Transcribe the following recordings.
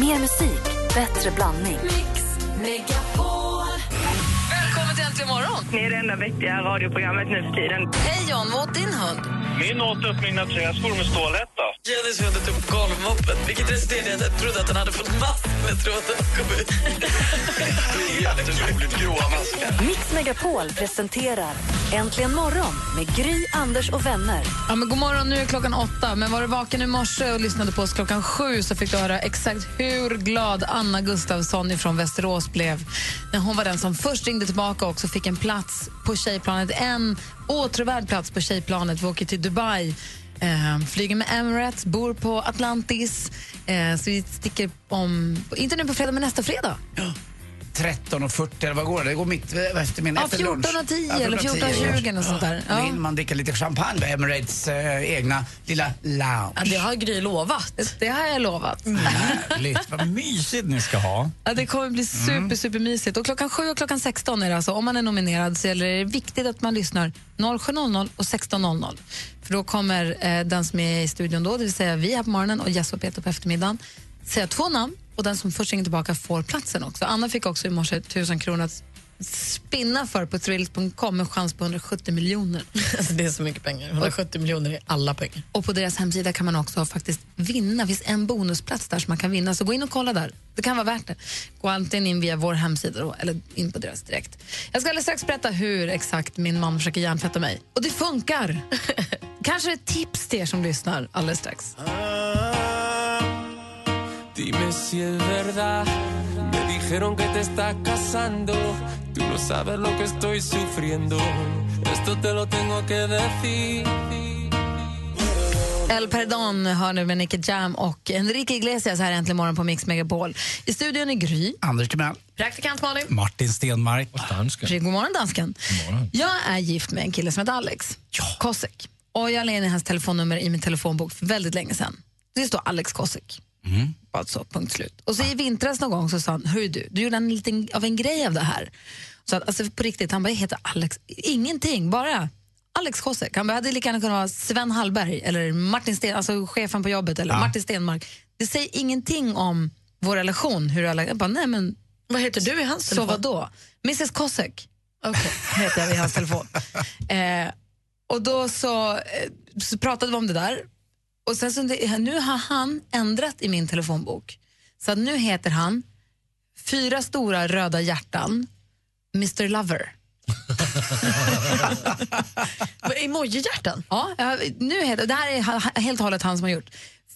Mer musik, bättre blandning. Välkommen till Äntligen morgon! Ni är det enda vettiga radioprogrammet nu för tiden. Hej John, vad åt din hund? Min åt upp mina träskor med stålhätta. Jennys hund åt upp golvmoppen, vilket resulterade i att jag trodde att den hade fått mask med tråden kom ut. Jätteroligt gråa maskar. Mix Megapol presenterar Äntligen morgon med Gry, Anders och vänner. Ja, men god morgon, nu är klockan åtta. Men var du vaken i morse och lyssnade på oss klockan sju så fick du höra exakt hur glad Anna Gustafsson från Västerås blev när hon var den som först ringde tillbaka och också fick en plats på tjejplanet. En åtråvärd plats på tjejplanet. Vi åker till Dubai, eh, flyger med Emirates, bor på Atlantis. Eh, så vi sticker om, inte nu på fredag, men nästa fredag. Ja. 13.40 eller vad går det? Det går mitt eh, eftermiddag Ja, efter lunch. 14.10 eller 14.20 eller sånt där. Ja. hinner man dricka lite champagne på Emirates eh, egna lilla lounge. Ja, det har Gry lovat. Det, det har jag lovat. Härligt, vad mysigt ni ska ha. Ja, det kommer bli super, super mysigt. Och klockan 7 och klockan 16 är det alltså, om man är nominerad så är det viktigt att man lyssnar 07.00 och 16.00. För då kommer eh, den som är i studion då, det vill säga vi här på morgonen och Jess och Peter på eftermiddagen, säga två namn och den som först ringer tillbaka får platsen också. Anna fick också i morse 1000 kronor att spinna för på thrills.com med chans på 170 miljoner. Alltså det är så mycket pengar. 170 miljoner är alla pengar. Och på deras hemsida kan man också faktiskt vinna. Det finns en bonusplats där som man kan vinna. Så gå in och kolla där. Det kan vara värt det. Gå antingen in via vår hemsida då, eller in på deras direkt. Jag ska alldeles strax berätta hur exakt min man försöker hjärntvätta mig. Och det funkar! Kanske ett tips till er som lyssnar alldeles strax. Dime si es verdad. Me dijeron que te estás casando. Tú no sabes lo que estoy sufriendo. Esto te lo tengo que decir. El Perdon hör nu med Nicky Jam och Enrique Iglesias här äntligen morgon på Mix Megapol. I studion är Gry, Anders Timell. praktikant Malin. Martin Stenmark. God morgon, dansken. Jag är gift med en kille som heter Alex Kosek. Och jag la in hans telefonnummer i min telefonbok för väldigt länge sedan. Det står Alex Kosek. Bara så, punkt slut. Och så i vintras någon gång så sa han, hör du, du gjorde en liten av en grej av det här. Så att, alltså på riktigt, han bara, jag heter Alex, ingenting, bara Alex Kosek. Han bara, hade lika gärna kunnat vara Sven Hallberg eller Martin Sten, alltså chefen på jobbet eller Martin Stenmark. Det säger ingenting om vår relation. Hur alla, jag bara, nej men Vad heter du i hans så telefon? vad då? Mrs Kosek heter jag i hans telefon. Eh, och då så, eh, så pratade vi om det där. Och sen så, nu har han ändrat i min telefonbok. Så nu heter han Fyra stora röda hjärtan, Mr Lover. Emoji-hjärtan? Ja, nu heter, det här är helt och hållet han som har gjort.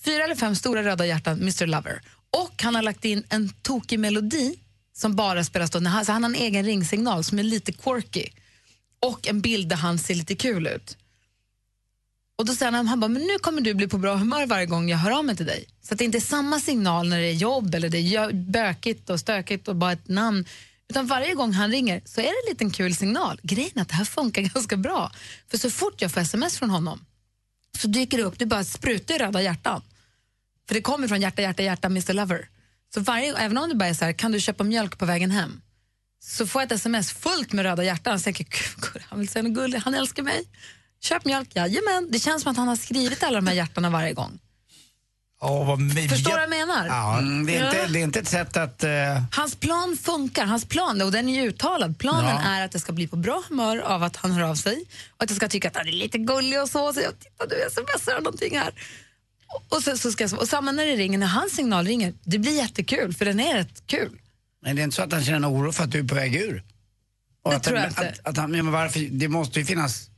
Fyra eller fem stora röda hjärtan, Mr Lover. Och han har lagt in en tokig melodi som bara spelas då. när han- Så han har en egen ringsignal som är lite quirky. Och en bild där han ser lite kul ut. Och då säger han, han bara, men nu kommer du bli på bra humör varje gång jag hör av mig till dig. Så att det inte är samma signal när det är jobb eller det är bökigt och stökigt och bara ett namn. Utan varje gång han ringer så är det en liten kul signal. Grejen är att det här funkar ganska bra. För så fort jag får sms från honom så dyker det upp, det bara sprutar röda hjärtan. För det kommer från hjärta, hjärta, hjärta, Mr Lover. Så varje, även om det bara är så här, kan du köpa mjölk på vägen hem? Så får jag ett sms fullt med röda hjärtan och tänker, "Gud, han vill säga något gulligt, han älskar mig. Köp mjölk, jajamän. Det känns som att han har skrivit alla de här hjärtarna varje gång. Åh, vad my- Förstår du vad jag menar? Ja, mm, det, är inte, det är inte ett sätt att... eh, Hans plan funkar, hans plan, och den är ju uttalad. Planen Ja. är att jag ska bli på bra humör av att han hör av sig och att jag ska tycka att han är lite gullig och så. Så jag, titta du smsar någonting här. Och, och, så, så ska jag, och samma när det ringer, när hans signal ringer, det blir jättekul för den är rätt kul. Men det är inte så att han känner oro för att du är på väg ur? Och Det att, tror jag att, inte. Att, att han, men varför, det måste ju finnas...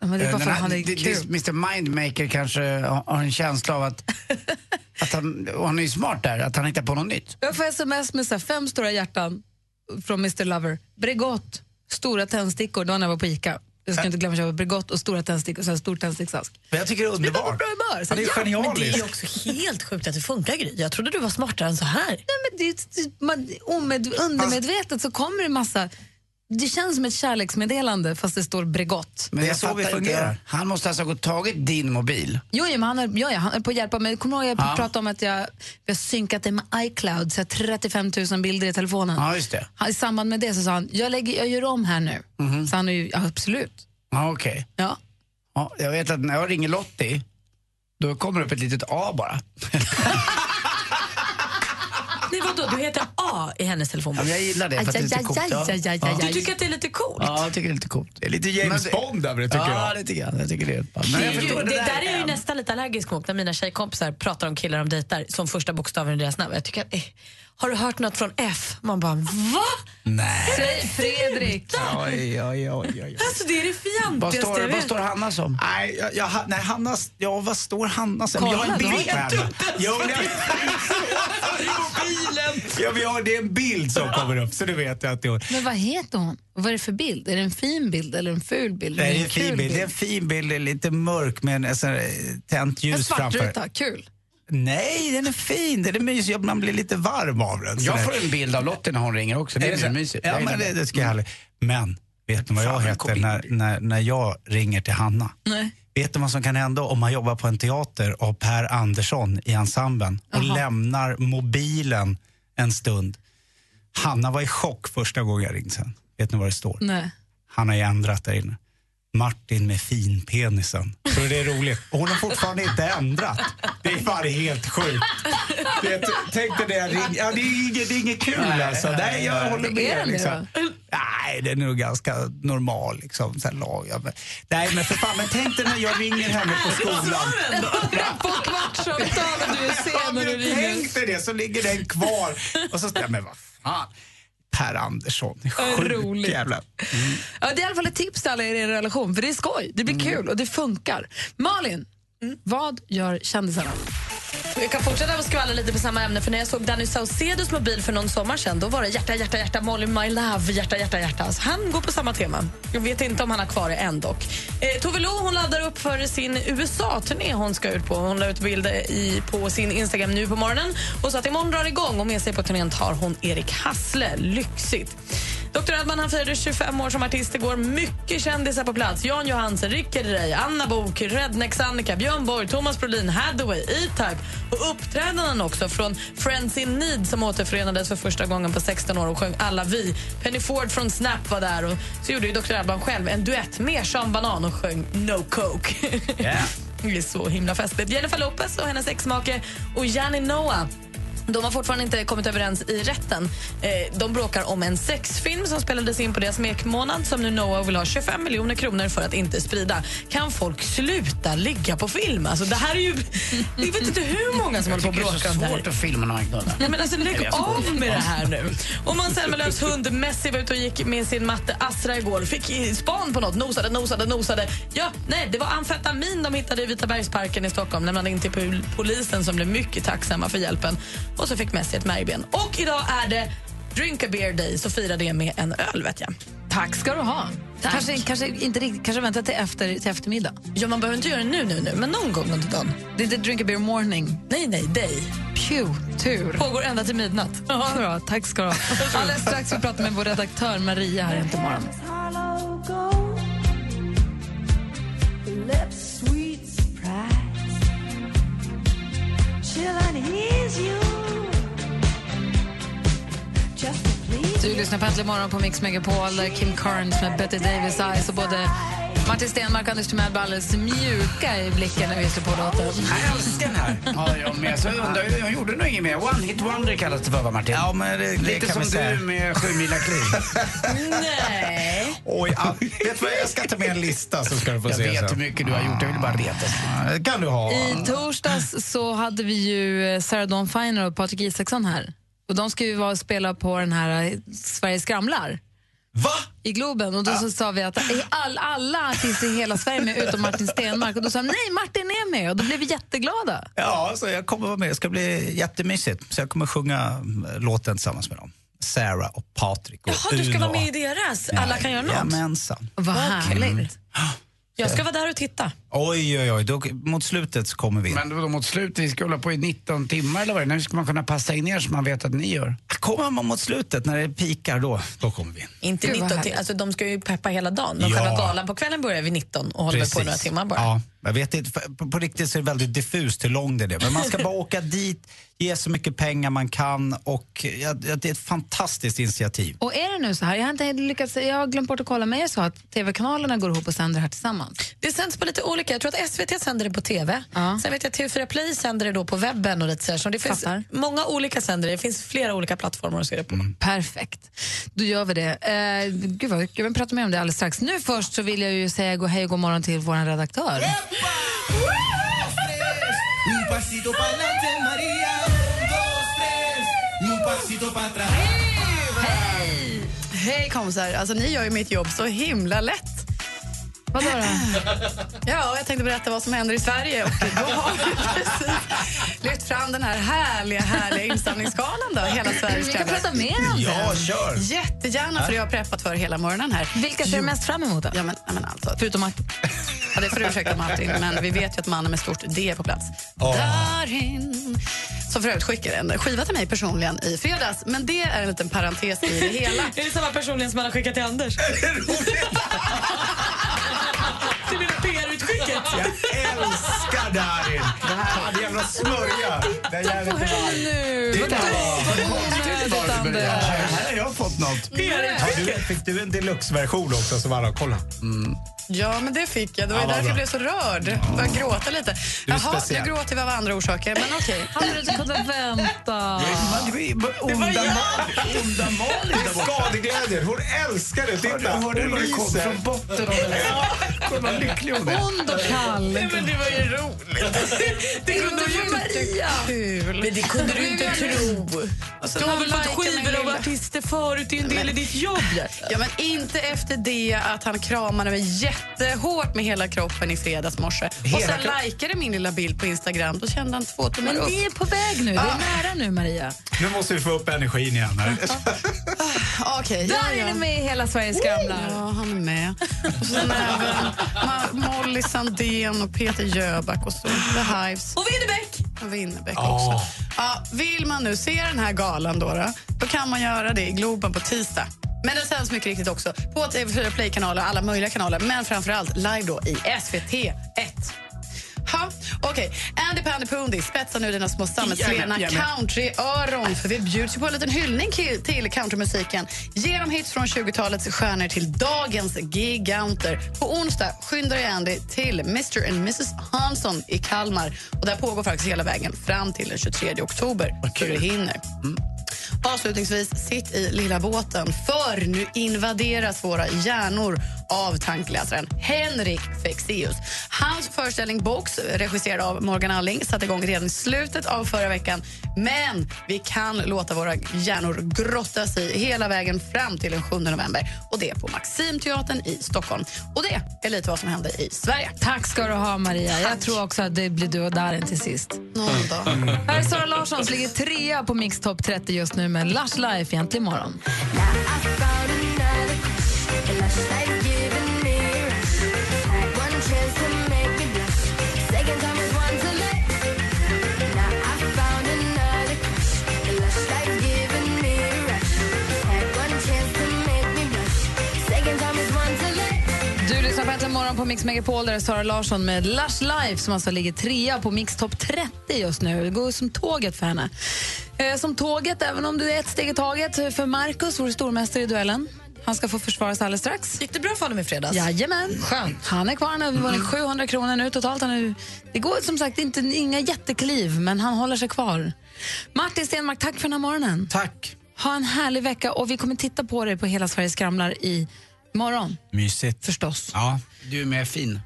Ja, Men det är bara eh, för den att han är det- kul. Mr Mindmaker kanske har en känsla av att... att han, och han är ju smart där, att han hittar på något nytt. Jag får sms med så här fem stora hjärtan från Mr Lover. Bregott, stora tändstickor, det var när jag var på Ica. Jag ska inte glömma att köpa Bregott och stora tändstickor och så en stor tändsticksask. Men jag tycker det är underbart. det är ja, men Men det är genialiskt. ju också helt sjukt att det funkar, Gry. Jag trodde du var smartare än så här. Nej, men det, det, man, omed, undermedvetet så kommer det massa... Det känns som ett kärleksmeddelande fast det står Bregott. Men Det är jag så vi fattar inte. fungerar. Han måste alltså ha gått tagit din mobil. Jo, jo, men han är, ja, ja, han är på att hjälpa mig. Kommer du ihåg jag Ja. pratade om att jag, vi har synkat det med iCloud, så jag har 35 000 bilder i telefonen. Ja, just det. Han, I samband med det så sa han, jag, lägger, jag gör om här nu. Så han är ju, ja, absolut. Ja, okej. Ja. Ja, jag vet att när jag ringer Lottie, då kommer det upp ett litet A bara. du heter A i hennes Ja, men telefonbok. jag gillar det för att det är lite coolt. Ja. Aj, aj, aj, aj, Du tycker att det är lite coolt? Ja, jag tycker det är lite coolt. Det är lite James Men det- Bond över det tycker ja, jag. det tycker jag. Jag tycker det är Men Det, jag förstår det, där är jag ju nästan lite allergisk mot när mina tjejkompisar pratar om killar de dejtar som första bokstaven i deras namn. Jag tycker att, eh, har du hört något från F? Man bara, va? Nej. Säg Fredrik. Oj, oj, oj, oj. Alltså det är det Vad fjantigaste står, jag vad vet. står Hanna som? Nej, jag, jag, nej, Hanna, ja, vad står Hanna sen? Kolla, jag har en bild på henne. Jo, nej. Ja, vi har, det är en bild som kommer upp, så du vet jag att det är Men vad heter hon? Och vad är det för bild? Är det en fin bild eller en ful bild? Nej, det är en fin kul bild. Det är en fin bild, det lite mörk med en här, tänt En ljus framför. svartruta, kul. Nej, den är fin. Den är mysig. Man blir lite varm av den. Jag får en bild av Lottie när hon ringer också. Det är, så? mysigt. Ja, men det, det ska jag. Men, vet ni vad jag heter när, när, när jag ringer till Hanna? Nej. Vet du vad som kan hända om man jobbar på en teater av Per Andersson i ensemblen och Jaha. lämnar mobilen en stund? Hanna var i chock första gången jag ringde sen. Vet ni vad det står? Nej. Han har ju ändrat där inne. Martin med finpenisen. Så det är roligt. Och hon har fortfarande inte ändrat. Det är fan helt sjukt. Det, tänk dig det ja, det, är inget, det är inget kul alltså. Nej, jag håller Är med. den det Liksom. Nej, den är nog ganska normal. Liksom. Sen lag, ja, men, nej, men för fan, men tänk dig när jag ringer henne på skolan. På kvartssamtal och du är sen när du ringer. tänk dig det, så ligger den kvar. Och så, ja, men vad fan. Per Andersson, sjukt roligt. jävla... Ja, det är i alla fall ett tips till alla i er relation, för det är skoj, det blir Mm. kul och det funkar. Malin, vad gör kändisarna? Vi kan fortsätta att skvallra lite på samma ämne för när jag såg Danny Saucedos mobil för någon sommar sedan då var det hjärta, hjärta, hjärta, Molly my love, hjärta, hjärta, hjärta. Så han går på samma tema. Jag vet inte om han har kvar det än dock. Eh, Tove Lo hon laddar upp för sin USA-turné hon ska ut på. Hon la ut bilder i, på sin Instagram nu på morgonen och sa att imorgon drar det igång och med sig på turnén tar hon Erik Hassle. Lyxigt. Dr. Edman han firade 25 år som artist igår. Mycket kändisar på plats. Jan Johansen, Rickard Rey, Anna Bok, Rednex Annika, Björn Borg, Thomas Brolin, Hathaway, E-Type och uppträdanden också från Friends in Need som återförenades för första gången på 16 år och sjöng Alla vi. Penny Ford från Snap var där och så gjorde Dr. Alban själv en duett med Sean Banan och sjöng No Coke. Det är så himla festligt. Jennifer Lopez och hennes exmake och Janni Noah de har fortfarande inte kommit överens i rätten. Eh, de bråkar om en sexfilm som spelades in på deras smekmånad som nu Noah vill ha 25 miljoner kronor för att inte sprida. Kan folk sluta ligga på film? Alltså, det här är ju... Jag vet inte hur många som håller på och Det är bråkar så om det här. svårt att filma knullar. Nej, men alltså, lägg av med det här nu. Och Måns Zelmerlöws hund Messi var ute och gick med sin matte Astra igår. Fick span på något. Nosade, nosade, nosade. Ja, nej, det var amfetamin de hittade i Vitabergsparken i Stockholm. Lämnade in till pol- polisen som blev mycket tacksamma för hjälpen. Och så fick Messi ett märgben. Och idag är det Drink a beer day, så fira det med en öl vet jag. Tack ska du ha. Kanske, kanske inte riktigt, kanske vänta till, efter, till eftermiddag. Ja, man behöver inte göra det nu, nu, nu, men någon gång under dagen. Det är inte drink a beer morning. Nej, nej, dig. Pew, tur. Pågår ända till midnatt. Ja, bra. Tack ska du ha. Alldeles strax vi pratar med vår redaktör Maria här inte imorgon. Du lyssnar på Äntligen morgon på Mix Megapol Kim Carnes med Betty Davis Eyes och både Martin Stenmark och Anders Timell var alldeles mjuka i blicken när vi slår på låten. Jag älskar den här. Ja, jag med. Så jag undrar, jag gjorde nog inget mer. One hit wonder kallas det för, va, Martin? Ja, men det, det Lite som du med sju mila kliv. Nej. Oj, vet vad, jag ska ta med en lista så ska du få Jag se vet hur mycket du har gjort. Jag vill bara retas. Det kan du ha. I torsdags så hade vi ju Sarah Dawn Finer och Patrik Isaksson här. Och de ska ju vara och spela på den här eh, Sverige skramlar Va? i Globen. Och då så sa vi att all, alla artister i hela Sverige med utom Martin Stenmark. Och då sa de, nej, Martin är med. Och då blev vi jätteglada. Ja, så jag kommer vara med. Det ska bli jättemysigt. Så jag kommer sjunga mm, låten tillsammans med dem. Sarah och Patrik och Jaha, du ska Uno. vara med i deras Alla kan göra något? Jajamensan. Vad härligt. Jag ska vara där och titta. Oj, oj, oj. Då, mot slutet så kommer vi. Men då mot slutet, vi ska hålla på i 19 timmar eller vad det är. När ska man kunna passa in er så man vet att ni gör? Kommer man mot slutet, när det pikar, då, då kommer vi in. Inte Gud, vad 19 härligt. till, alltså de ska ju peppa hela dagen. Men Ja. själva galan på kvällen börjar vid 19 och håller väl på några timmar bara. Ja, Jag vet inte, på, på riktigt så är det väldigt diffust hur lång det är. Men man ska bara åka dit, ge så mycket pengar man kan och ja, det är ett fantastiskt initiativ. Och är det nu så här, jag har, inte lyckats, jag har glömt bort att kolla, men är det så att tv-kanalerna går ihop och sänder det här tillsammans? Det sänds på lite olika. Jag tror att SVT sänder det på TV. Ja. Sen vet jag att TV4 Play sänder det då på webben. och lite så här. Så det finns Fattar. många olika sändare. Det finns flera olika plattformar att se det på. Perfekt. Då gör vi det. Eh, gud vad, jag vill prata mer om det alldeles strax. Nu först så vill jag ju säga god hej och god morgon till vår redaktör. Hej kompisar, alltså ni gör ju mitt jobb så himla lätt. Vadå då? Ja, jag tänkte berätta vad som händer i Sverige och då har vi precis lyft fram den här härliga, härliga insamlingsgalan då, hela Sveriges Vi kan prata mer om Ja, det. kör! Jättegärna, för det har jag preppat för hela morgonen här. Vilka ser du mest fram emot då? Ja, men, ja, men alltså, Förutom Martin. Ja, det får du ursäkta Martin, men vi vet ju att mannen med stort D är på plats. Darin. Som för övrigt skickade en skiva till mig personligen i fredags, men det är en liten parentes i det hela. Är det samma personligen som han har skickat till Anders? Du menar PR-utskicket? Jag älskar Darin! Det här är jävla smörja. Det är jävligt. Nu! Det är här har jag fått något. Du, fick du en deluxe-version också som alla kolla? Ja, men det fick jag. Det var Ja, därför jag bra. blev så rörd. Jag började gråta lite. Jaha, jag gråter av andra orsaker, men okej. Hade du inte kunnat vänta? Onda onda Malin där borta. Skadeglädjen, hon älskar det. Titta, Hörde du hon det kom lyser. från botten av vad lycklig hon är. Ond och kall. Men det var ju roligt. Det kunde du ju Maria. Kul. Men det kunde du inte tro. Och Du har väl fått skivor av artister förut, det är en del i ditt jobb. Ja, men inte efter det att han kramade mig jättehårt med hela kroppen i fredags morse. Och Hela sen kroppen? likade min lilla bild på Instagram. Då kände han två tummar Men upp. det är på väg nu. Det är nära nu, Maria. Nu måste vi få upp energin igen här. Okej, ja, Där är ja. ni med i Hela Sverige skramlar. Ja, han är med. Och sen även Molly Sandén och Peter Jöback och så The Hives. Och Winnerbäck! Och Winnerbäck Ja. också. Ja, vill man nu se den här galan då, då, då kan man göra det i Globen på tisdag. Men den sänds mycket riktigt också på TV4 Play-kanaler, alla möjliga kanaler, men framför allt live då i SVT 1. Ha, okej. Andy Pandy Pundy spetsar nu dina små sammetslena countryöron för vi bjuds ju på en liten hyllning till countrymusiken genom hits från 20-talets stjärnor till dagens giganter. På onsdag skyndar jag Andy till Mr and Mrs Hansson i Kalmar. Och där pågår faktiskt hela vägen fram till den 23 oktober. Hur du hinner. Avslutningsvis, sitt i lilla båten för nu invaderas våra hjärnor av tankeläsaren Henrik Fexeus. Hans föreställning Box, regisserad av Morgan Alling, satte igång redan i slutet av förra veckan. Men vi kan låta våra hjärnor grottas i hela vägen fram till den 7 november. Och Det är på Maximteatern i Stockholm. Och Det är lite vad som händer i Sverige. Tack ska du ha, Maria. Jag tror också att det blir du och Darin till sist. Någon dag. Här är Sara Larsson som ligger trea på Mix Top 30 just nu med Lush Life egentligen imorgon. Du lyssnar på Äntligen morgon på Mix Megapol där är Sara Larsson med Lush Life som alltså ligger trea på Mix Top 30 just nu. Det går som tåget för henne. Eh, som tåget, även om det är ett steg i taget. För Markus, vår stormästare i duellen. Han ska få försvara sig alldeles strax. Gick det bra för honom i fredags? Jajamän. Skönt. Han är kvar. Han har vunnit 700 kronor nu totalt. Han är, det går som sagt inte inga jättekliv, men han håller sig kvar. Martin Stenmark, tack för den här morgonen. Tack. Ha en härlig vecka och vi kommer titta på dig på Hela Sverige skramlar i morgon. Mysigt. Förstås. Ja, Du är med fin.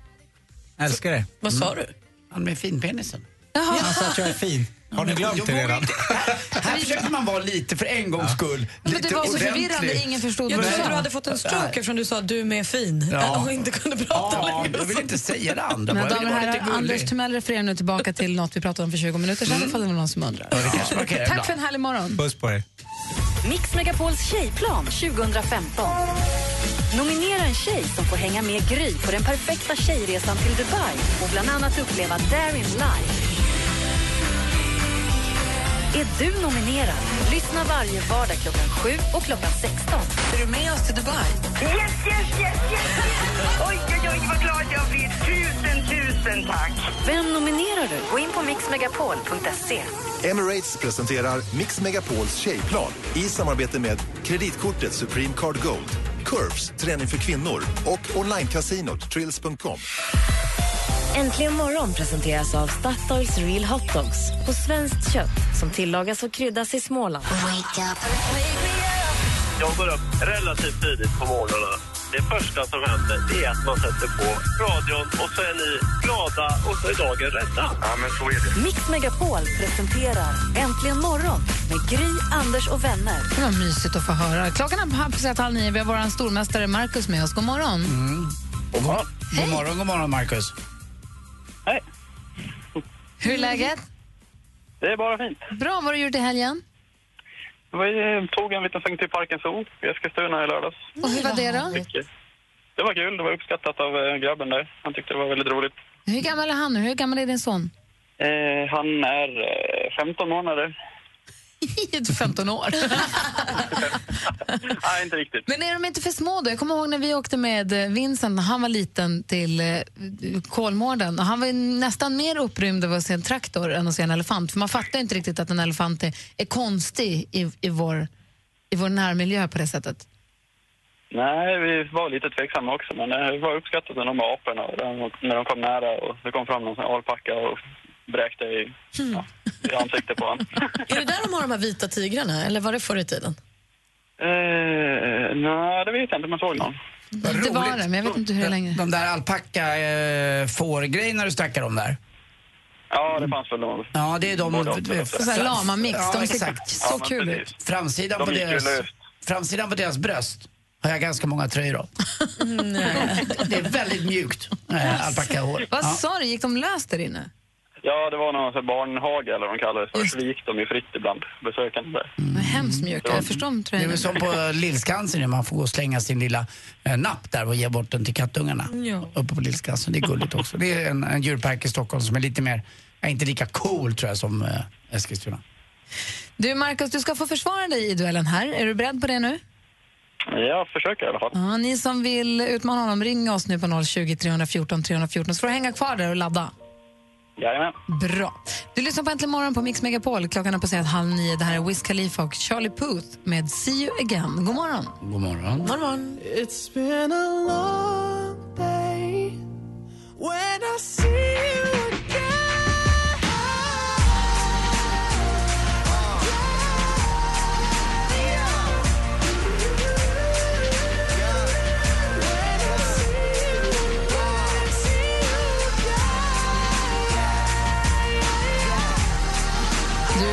älskar det. Vad sa du? Han med finpenisen. Jaha. Alltså att jag är fin. Har ni glömt det redan? Här försökte man vara lite för en gångs skull. Men lite det var så förvirrande, ingen förstod Jag vad du trodde du sa. hade fått en stroke eftersom du sa att du är med fin Ja. och inte kunde prata Ja, längre. jag vill inte säga det andra. Mina bara. Jag damer och vara herrar, lite Anders gullig. Timell refererar nu tillbaka till något vi pratade om för 20 minuter sedan, ifall det var någon som undrar. Ja, det kanske man kan göra Tack ibland. för en härlig morgon. Puss på er. Mix Megapols tjejplan 2015. Nominera en tjej som får hänga med Gry på den perfekta tjejresan till Dubai och bland annat uppleva Darin live. Är du nominerad. Lyssna varje vardag klockan 7 och klockan 16. Är du med oss till Dubai? Yes, yes, yes, yes! Oj, oj, oj, vad glad jag blir. Tusen, tusen tack. Vem nominerar du? Gå in på mixmegapol.se. Emirates presenterar Mix Megapols tjejplan i samarbete med kreditkortet Supreme Card Gold, Curves, träning för kvinnor och onlinecasinot Trills.com. Äntligen morgon presenteras av Statoils Real Hot Dogs på svenskt kött som tillagas och kryddas i Småland. Jag går upp relativt tidigt på morgnarna. Det första som händer det är att man sätter på radion och så är ni glada och så är dagen rädda. Ja, men så är det. Mix Megapol presenterar Äntligen morgon med Gry, Anders och vänner. Det var mysigt att få höra. Klockan är passerat halv nio. Vi har vår stormästare Markus med oss. God morgon. God morgon. God morgon, god morgon Marcus. Hur är läget? Det är bara fint. Bra. Vad har du gjort i helgen? Vi tog en liten sväng till Parken Zoo i Eskilstuna i lördags. Och hur var det då? Det var kul. Det var uppskattat av eh, grabben där. Han tyckte det var väldigt roligt. Hur gammal är han nu? Hur gammal är din son? Eh, han är eh, 15 månader. 15 år. Nej, inte riktigt. Men är de inte för små då? Jag kommer ihåg när vi åkte med eh, Vincent när han var liten till eh, Kolmården. Och Han var ju nästan mer upprymd av att se en traktor än att se en elefant. För man fattar inte riktigt att en elefant är, är konstig i, i, vår, i vår närmiljö på det sättet. Nej, vi var lite tveksamma också, men det var uppskattat när de var aporna. När de kom nära och det kom fram någon alpacka och bräkte i, ja, i ansiktet på honom. Är det där de har de här vita tigrarna, eller var det förr i tiden? Eh, nej, det vet jag inte jag såg någon. Det var det, men jag vet inte hur länge. De där alpacka eh, fårgrejerna du snackar om där. Ja, det fanns väl någon. Ja, det är de... Både och. Så här lama-mix, Ja, de ser exakt. så Ja, men kul precis. ut. Framsidan De på, gick ju deras, löst. framsidan på deras bröst har jag ganska många tröjor av. det är väldigt mjukt, äh, alpackahår. Vad Ja. sa du? Gick de löst där inne? Ja, det var någon sån barnhage eller vad de kallade det för. Så gick de ju fritt ibland, besökande där. Är hemskt mjuka. Jag förstår om Det är väl som på Lillskansen när man får gå och slänga sin lilla eh, napp där och ge bort den till kattungarna. Uppe på Lillskansen. Det är gulligt också. Det är en, en djurpark i Stockholm som är lite mer, ja, inte lika cool tror jag som eh, Eskilstuna. Du, Markus, du ska få försvara dig i duellen här. Är du beredd på det nu? Jag försöker i alla fall. Ja, ni som vill utmana honom, ring oss nu på 020 314 314 så får du hänga kvar där och ladda. Jajamän. Bra. Du lyssnar på Äntligen morgon på Mix Megapol. Klockan har passerat halv nio. Det här är Wiz Khalifa och Charlie Puth med See you again. God morgon. God morgon. Morgon. It's been a long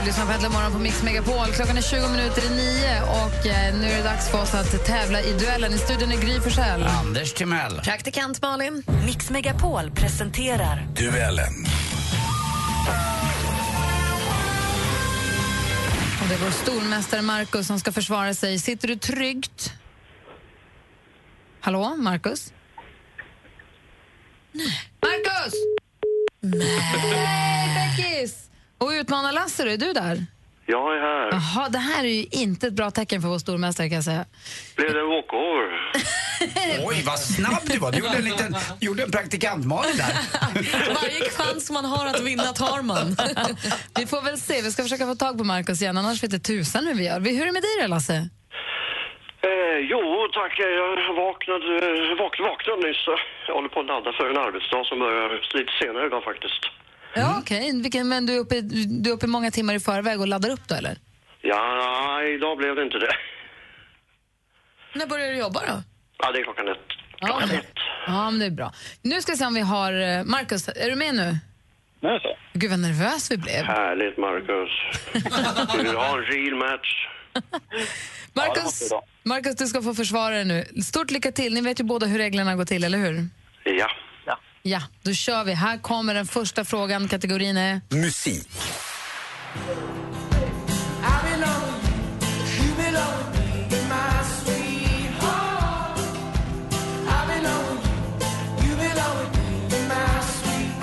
lyssnar på Äntligen morgon på Mix Megapol. Klockan är 20 minuter i nio och eh, nu är det dags för oss att tävla i duellen. I studion är Gry Forssell. Anders Timell. Praktikant Malin. Mix Megapol presenterar Duellen. Och det är vår stormästare Markus som ska försvara sig. Sitter du tryggt? Hallå, Markus? Nej. Markus! Nej, Beckis! Och utmanar Lasse, är du där? Jag är här. Jaha, det här är ju inte ett bra tecken för vår stormästare kan jag säga. Blev det walkover? Oj, vad snabb du var. Du gjorde en, liten, gjorde en praktikantmalin där. Varje chans man har att vinna tar man. Vi får väl se, vi ska försöka få tag på Markus igen, annars vet jag tusan hur vi gör. Hur är det med dig då, Lasse? Eh, jo, tack. Jag vaknade, vak, vaknade nyss. Jag håller på att ladda för en arbetsdag som börjar lite senare idag faktiskt. Ja, okej. Vilken- Men du är, uppe, du är uppe många timmar i förväg och laddar upp då, eller? Ja, idag blev det inte det. När börjar du jobba då? Ja, det är klockan ett. Ja, men, ja, men det är bra. Nu ska vi se om vi har... eh, Markus, är du med nu? Det så. Gud, vad nervös vi blev. Härligt, Marcus. Vill du ha en real match? Marcus, Marcus, du ska få försvara dig nu. Stort lycka till. Ni vet ju båda hur reglerna går till, eller hur? Ja. Ja. Då kör vi. Här kommer den första frågan. Kategorin är... Musik.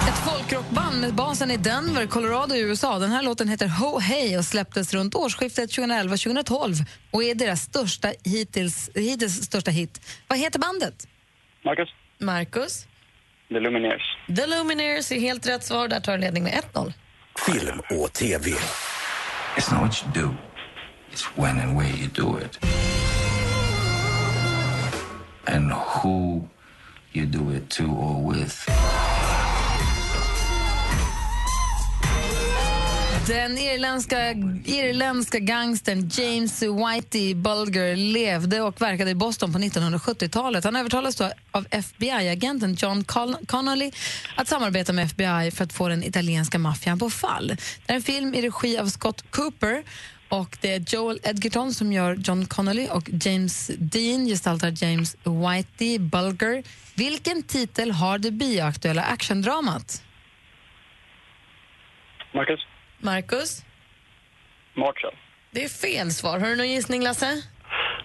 Ett folkrockband basen i Denver, Colorado i USA. Den här låten heter Ho Hey och släpptes runt årsskiftet 2011-2012 och är deras största hittills, hittills största hit. Vad heter bandet? Marcus? Marcus? The Lumineers. The Lumineers är helt rätt svar. Där tar du ledning med 1-0. Film och TV. It's not what you do, it's when and where you do it. And who you do it to or with. Den irländska, irländska gangstern James Whitey Bulger levde och verkade i Boston på 1970-talet. Han övertalades då av FBI-agenten John Con- Connolly att samarbeta med FBI för att få den italienska maffian på fall. Det är en film i regi av Scott Cooper och det är Joel Edgerton som gör John Connolly och James Dean gestaltar James Whitey Bulger. Vilken titel har det bioaktuella actiondramat? Marcus? Marcus? Marshall. Det är fel svar. Har du någon gissning, Lasse?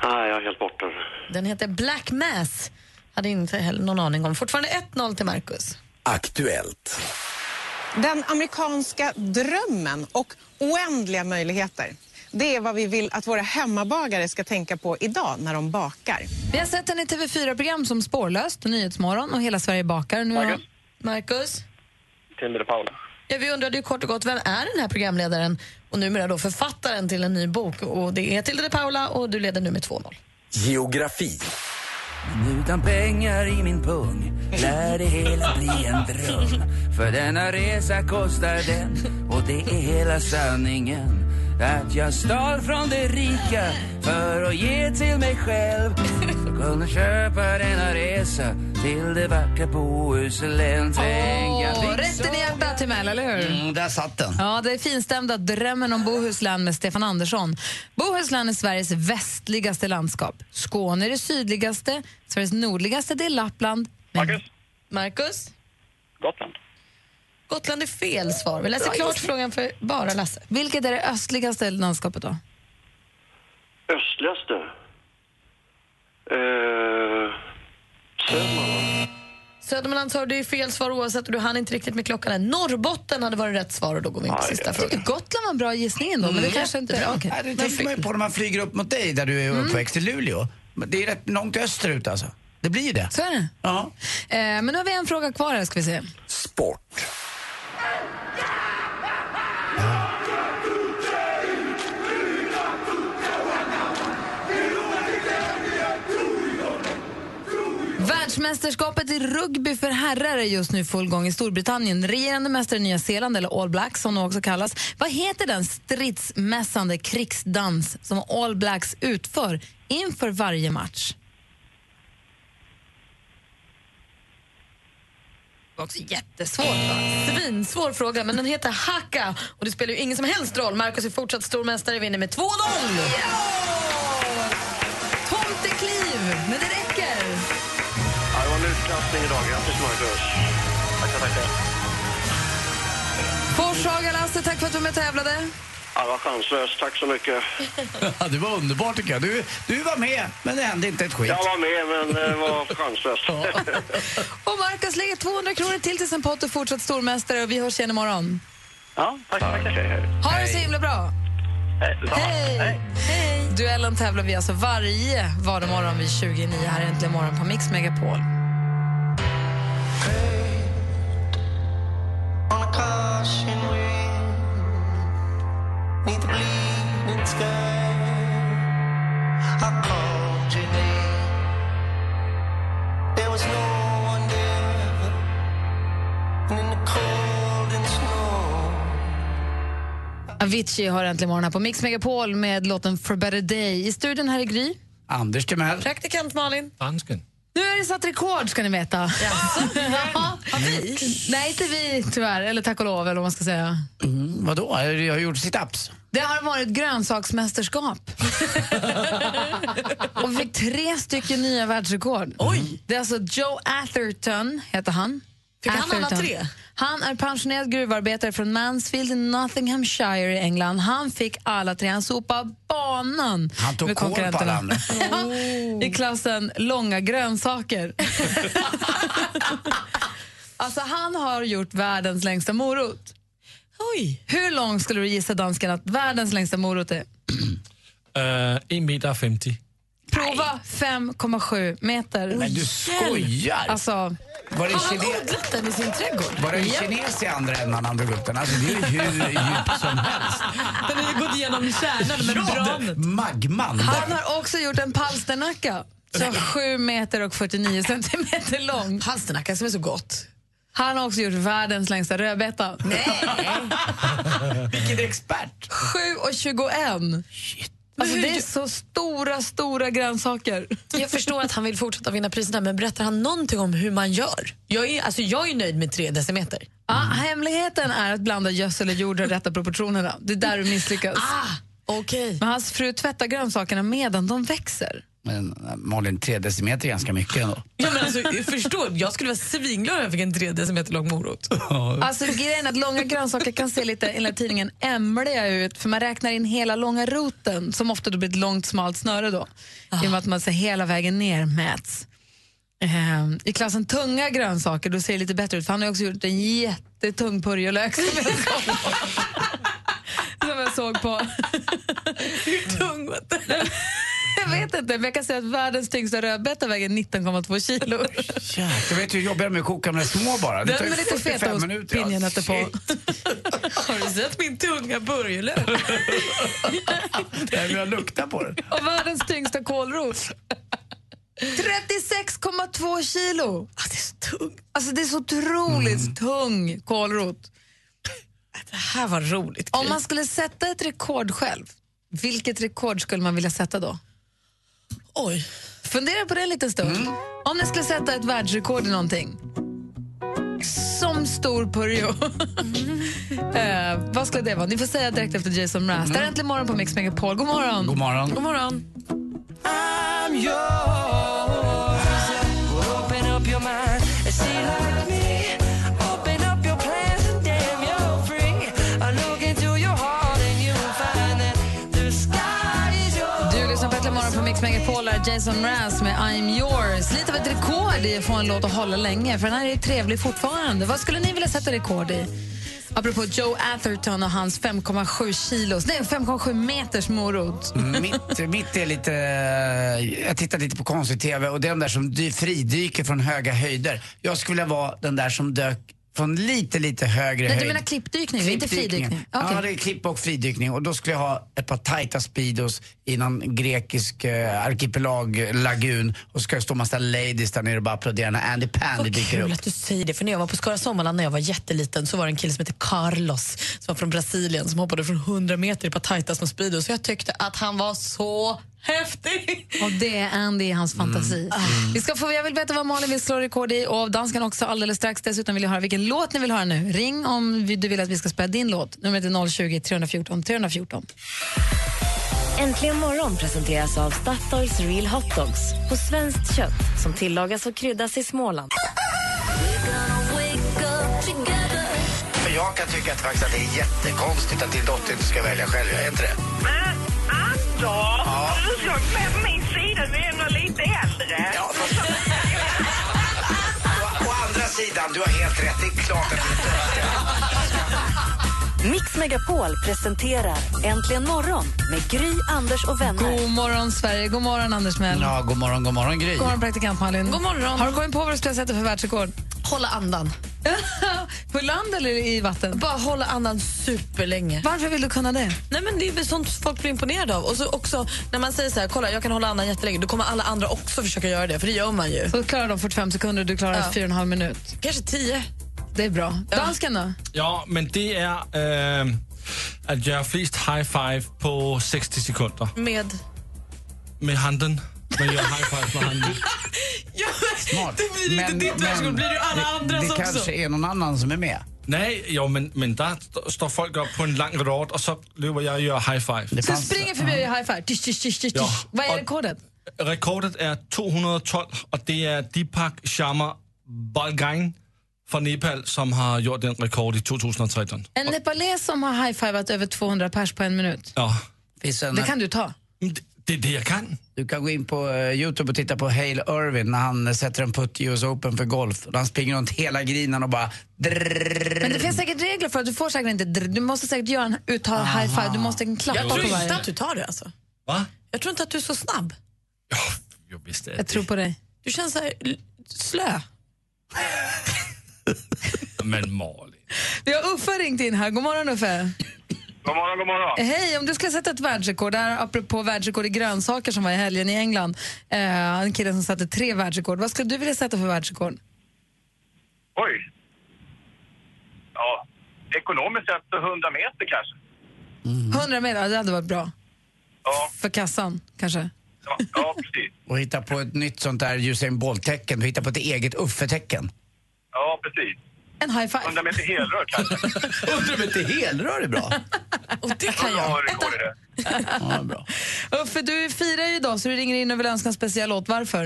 Nej, jag är helt borta. Den heter Black Mass. Hade inte heller någon aning om. Fortfarande 1-0 till Marcus. Aktuellt. Den amerikanska drömmen och oändliga möjligheter. Det är vad vi vill att våra hemmabagare ska tänka på idag när de bakar. Vi har sett den i TV4-program som Spårlöst och Nyhetsmorgon och Hela Sverige bakar. Nu har... Marcus? Marcus? Tilde de Paula. Ja, vi undrade ju kort och gott, vem är den här programledaren och numera då författaren till en ny bok? Och det är Tilde de Paula och du leder nu med 2-0. Geografi. Men utan pengar i min pung lär det hela bli en dröm För denna resa kostar den och det är hela sanningen Att jag stal från det rika för att ge till mig själv kunde köpa denna resa till det vackra Bohuslän Åh, rätten i hjärtat till Mel, eller hur? Mm, där satt den. Ja, det är finstämda Drömmen om Bohuslän med Stefan Andersson. Bohuslän är Sveriges västligaste landskap. Skåne är det sydligaste, Sveriges nordligaste det är Lappland. Marcus? Marcus? Gotland. Gotland är fel svar. Vi läser klart frågan för bara Lasse. Vilket är det östligaste landskapet då? Östligaste? Eh, Södermanland. Södermanland sa du är fel svar oavsett och du hann inte riktigt med klockan än. Norrbotten hade varit rätt svar och då går vi in på Aj, sista frågan. Gotland var en bra gissning ändå, men det kanske inte... Okej. Nej, det tänker man ju på när man flyger upp mot dig där du är uppväxt i Luleå. Det är rätt långt österut alltså. Det blir ju det. Så är det. Ja. Eh, men nu har vi en fråga kvar här, ska vi se. Sport. Världsmästerskapet i rugby för herrar är just nu i full gång i Storbritannien. Regerande mästare i Nya Zeeland, eller All Blacks som de också kallas. Vad heter den stridsmässande krigsdans som All Blacks utför inför varje match? Det var också jättesvårt. Va? Svinsvår fråga, men den heter Haka och det spelar ju ingen som helst roll. Marcus är fortsatt stormästare, vinner med 2-0! Yeah! Utklassning idag. Grattis, Marcus. Tackar, tackar. Forshaga, Lasse, tack för att du var med och tävlade. Ja, det var chanslöst. Tack så mycket. Ja, det var underbart tycker jag. Du, du var med, men det hände inte ett skit. Jag var med, men det var chanslöst. Och Marcus lägger 200 kronor till till sin pott och fortsatt stormästare och vi hörs igen imorgon. Ja, tack, tackar. Ha det så himla bra! Hej! Hej! Duellen tävlar vi alltså varje vardagsmorgon vid 29 här äntligen morgon på Mix Megapol. Avicii har äntligen morgon här på Mix Megapol med låten For better day. I studion här i Gry. Anders Timell. Praktikant Malin. Dansken. Nu är det satt rekord ska ni veta. Ja. Nej, inte vi tyvärr. Eller tack och lov, eller vad man ska säga. Mm, vadå? Jag har gjort sit-ups. Det har varit grönsaksmästerskap. och vi fick tre stycken nya världsrekord. Oj! Det är alltså Joe Atherton, heter han. Fick han alla Atherton. tre? Han är pensionerad gruvarbetare från Mansfield i Nottinghamshire i England. Han fick alla tre. Han sopade banan Han tog med konkurrenterna. Ja, I klassen långa grönsaker. Alltså han har gjort världens längsta morot. Oj. Hur lång skulle du gissa dansken att världens längsta morot är? Uh, 1 meter 50. Prova 5,7 meter. Men du skojar! Alltså, Var det, Har han kine... odlat den i sin trädgård? var det en Ja. kines i andra änden han drog upp den? Alltså det är ju hur djupt som helst. Den har ju gått igenom kärnan, men Ja, magman. han har också gjort en palsternacka. Så 7 meter och 49 centimeter lång. Palsternacka som är så gott. Han har också gjort världens längsta rödbeta. Vilken expert! 7 och 21. Alltså, det är så stora, stora grönsaker. Jag förstår att han vill fortsätta vinna priserna, men berättar han någonting om hur man gör? Jag är, alltså, jag är nöjd med tre decimeter. Ja, hemligheten är att blanda gödsel och jord i rätta proportionerna. Det är där du misslyckas. Okej. Men hans fru tvättar grönsakerna medan de växer. Men äh, Malin, tre decimeter är ganska mycket ändå. Ja, men alltså, jag förstår, jag skulle vara svinglad om jag fick en tre decimeter lång morot. Alltså grejen är att långa grönsaker kan se lite, enligt tidningen, ämliga ut för man räknar in hela långa roten som ofta då blir ett långt smalt snöre då. I och med att man ser hela vägen ner mäts. Ehm, I klassen tunga grönsaker då ser det lite bättre ut för han har också gjort en jättetung purjolök som jag såg på. som jag såg på. Hur tung var den? Jag vet inte, men jag kan säga att världens tyngsta rödbeta väger 19,2 kilo. Jäklar, du vet hur jobbar med att koka med små bara? Det tar Den ju med lite 45 fetaost, minuter, ja. pinjenötter på. Har du sett min tunga purjolök? Jag vill lukta på den. Och världens tyngsta kålrot. 36,2 kilo! Ah, det är så tungt. Alltså det är så otroligt Mm. tung kålrot. Det här var roligt. Om man skulle sätta ett rekord själv, vilket rekord skulle man vilja sätta då? Oj. Fundera på det en liten stund. Mm. Om ni skulle sätta ett världsrekord i någonting. Som stor purjo. eh, vad skulle det vara? Ni får säga direkt efter Jason Mraz. Det är äntligen morgon på Mix Megapol. God morgon! Mm. God morgon. God morgon. I'm yours. Open up your mind Mix Megapol. Är Jason Mraz med I'm yours. Lite av ett rekord i att få en låt att hålla länge, för den här är trevlig fortfarande. Vad skulle ni vilja sätta rekord i? Apropå Joe Atherton och hans 5,7 kilos, nej 5,7 meters morot. Mitt, mitt är lite... Jag tittar lite på konstig TV och det är de där som fridyker från höga höjder. Jag skulle vilja vara den där som dök från lite, lite högre Nej, höjd. du menar klippdykning, inte fridykning? Ja, Okej. det är klipp och fridykning. Och då skulle jag ha ett par tajta Speedos i någon grekisk eh, arkipelag-lagun och ska stå massa ladies där nere och bara applådera när Andy Pandy Vad dyker kul upp. att du säger det. För när jag var på Skara Sommarland när jag var jätteliten så var det en kille som hette Carlos som var från Brasilien som hoppade från 100 meter i ett par tajta små Speedos. Så jag tyckte att han var så häftig. Och det är Andy i hans fantasi. Vi ska få, jag vill veta vad Malin vill slå rekord i och av dansken också alldeles strax. Dessutom vill jag höra vilken låt ni vill höra nu. Ring om vi- du vill att vi ska spela din låt. Numret är 020 314 314. Äntligen morgon presenteras av Statoils Real Hot Dogs på svenskt kött som tillagas och kryddas i Småland. Jag kan tycka att, faktiskt att det är jättekonstigt att din dotter inte ska välja själv. Är inte det? Men Anders, du med på min sida, du är ändå lite äldre. Ja, fast... å, å andra sidan, du har helt rätt. Det är klart att du inte Mix Megapol presenterar Äntligen morgon med Gry, Anders och vänner. God morgon, Sverige. God morgon, Anders Mell. Ja, god morgon, god morgon Gry. God morgon, praktikant Malin. God morgon. Har du kommit på vad du skulle sätta för världsrekord? Hålla andan. på land eller i vatten? Bara hålla andan superlänge. Varför vill du kunna det? Nej, men det är väl sånt folk blir imponerade av. Och så också när man säger så här, kolla jag kan hålla andan jättelänge, då kommer alla andra också försöka göra det, för det gör man ju. Så klarar de 45 sekunder och du klarar Ja. 4,5 minut. Kanske 10. Det är bra. Dansken då? Ja, men det är øh, att göra flest high five på 60 sekunder. Med... Med handen. Man gör high five med handen. Ja, Smart. Det blir inte ditt världsrekord, blir det alla det, andras det också. kanske är någon annan som är med. Nej, jo, men, men där st- står folk upp på en lång rad och så löper jag och gör high five. Det Så springer förbi och gör high five. Tisch, tisch, tisch, tisch. Ja. Vad är Och- rekordet? Rekordet är 212 och det är Deepak Sharma Balgain från Nepal som har gjort den rekord i 2013. En nepales som har high-fivat över 200 pers på en minut. Ja. Det kan du ta. Det, Det är det jag kan. Du kan gå in på eh, Youtube och titta på Hale Irvin när han eh, sätter en putt i US Open för golf. Han springer runt hela grinen och bara... Men det finns säkert regler för att du får säkert inte... dr- Du måste säkert göra en uttala high five. Du måste klappa Jag på tror inte varje. att du tar det alltså. Va? Jag tror inte att du är så snabb. Jag visste Jag tror på dig. Du känns så här slö. Men Malin. Vi har Uffe ringt in här. God morgon Uffe. God morgon, god morgon. Hej, om du skulle sätta ett världsrekord, där apropå världsrekord i grönsaker som var i helgen i England, eh, en kille som satte tre världsrekord. Vad skulle du vilja sätta för världsrekord? Oj. Ja, ekonomiskt sett så 100 meter kanske. 100 meter, det hade varit bra. Ja. För kassan, kanske. Ja, ja precis. Och hitta på ett nytt sånt där Usain Bolt-tecken. Du hittar på ett eget Uffe-tecken. Ja, precis. En high five. 100 meter helrör kanske. 100 meter helrör är bra. Och det kan Ja, jag. rekord i det. Ja, bra. Uffe, du firar ju idag så du ringer in och vill önska en speciell låt. Varför?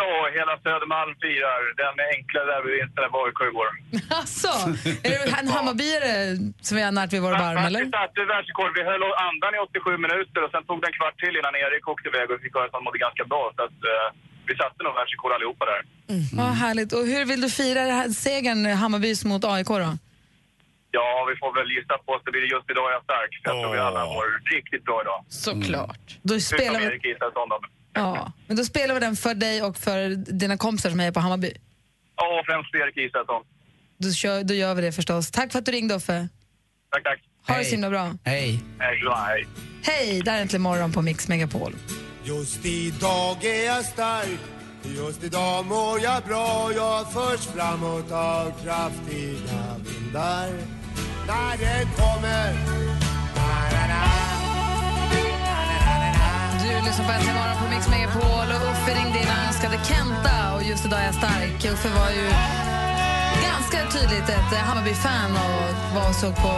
Ja, hela Södermalm firar den enkla derbyvinsten där AIK igår. Alltså, är du en Hammarbyare som vi har närt vid våra barm, eller? Vi satte världsrekord. Vi höll andan i 87 minuter och sen tog det en kvart till innan Erik åkte iväg och fick höra att han mådde ganska bra. Så att, eh, vi satte nog världsrekord allihopa där. Vad härligt. Och hur vill du fira det här segern Hammarbys mot AIK då? Ja, vi får väl gissa på att det blir just idag är jag stark. För jag tror vi alla mår riktigt bra idag. Såklart. Då spelar Utom vi... Erik Israelsson då. Ja, men då spelar vi den för dig och för dina kompisar som är på Hammarby. Ja, främst för Erik Israelsson. Då, kör, då gör vi det förstås. Tack för att du ringde Uffe. Tack, tack. Ha det så himla bra. Hej. Hej. Hej, där är Äntligen morgon på Mix Megapol. Just idag är jag stark. Just idag mår jag bra. Jag förs framåt av kraftiga vindar. När det kommer. Du lyssnar på Äntligen morgon på Mix Megapol och Uffe ringde in och önskade Kenta. Och just idag är jag stark. Uffe var ju ganska tydligt ett Hammarby-fan och var och såg på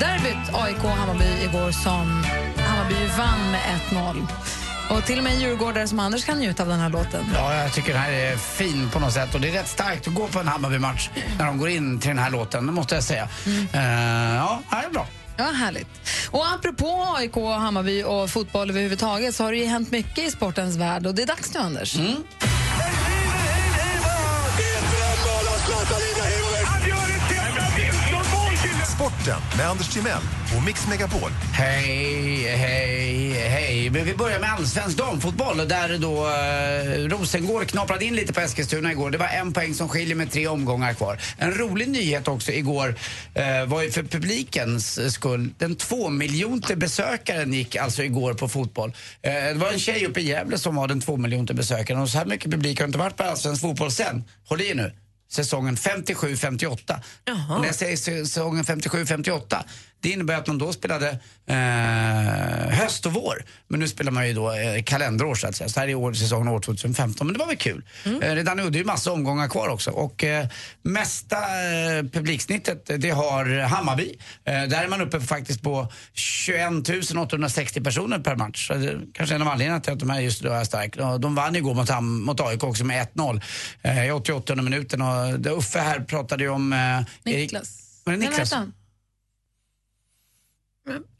derbyt AIK-Hammarby igår som Hammarby vann med 1-0. Och till och med en djurgårdare som Anders kan njuta av den här låten. Ja, jag tycker den här är fin på något sätt och det är rätt starkt att gå på en Hammarby-match när de går in till den här låten, det måste jag säga. Eh, ja, det är bra. Ja, härligt. Och apropå AIK, Hammarby och fotboll överhuvudtaget så har det ju hänt mycket i sportens värld och det är dags nu, Anders. Sporten med Anders Timell och Mix Megapol. Hej, hej, hej. Men vi börjar med allsvensk damfotboll där då eh, Rosengård knaprade in lite på Eskilstuna igår. Det var en poäng som skiljer med tre omgångar kvar. En rolig nyhet också igår eh, var ju för publikens skull. Den två miljonte besökaren gick alltså igår på fotboll. Eh, det var en tjej uppe i Gävle som var den två miljonte besökaren och så här mycket publik har inte varit på allsvensk fotboll sen. Håll i nu. Säsongen 57-58. Och När jag säger säsongen 57-58, det innebär att man då spelade eh, höst och vår. Men nu spelar man ju då eh, kalenderår så att säga. Så här är år, säsongen år 2015. Men det var väl kul. Eh, redan nu, det är ju massa omgångar kvar också. Och eh, mesta eh, publiksnittet, det har Hammarby. Eh, där är man uppe faktiskt på 21 860 personer per match. Det är kanske en av anledningarna till att de här just idag är starka. De vann igår mot, Ham- mot AIK också med 1-0 eh, i 88 minuten. Och Uffe här pratade ju om... Eh, Erik- Niklas. Var det Nej, Niklas? vänta.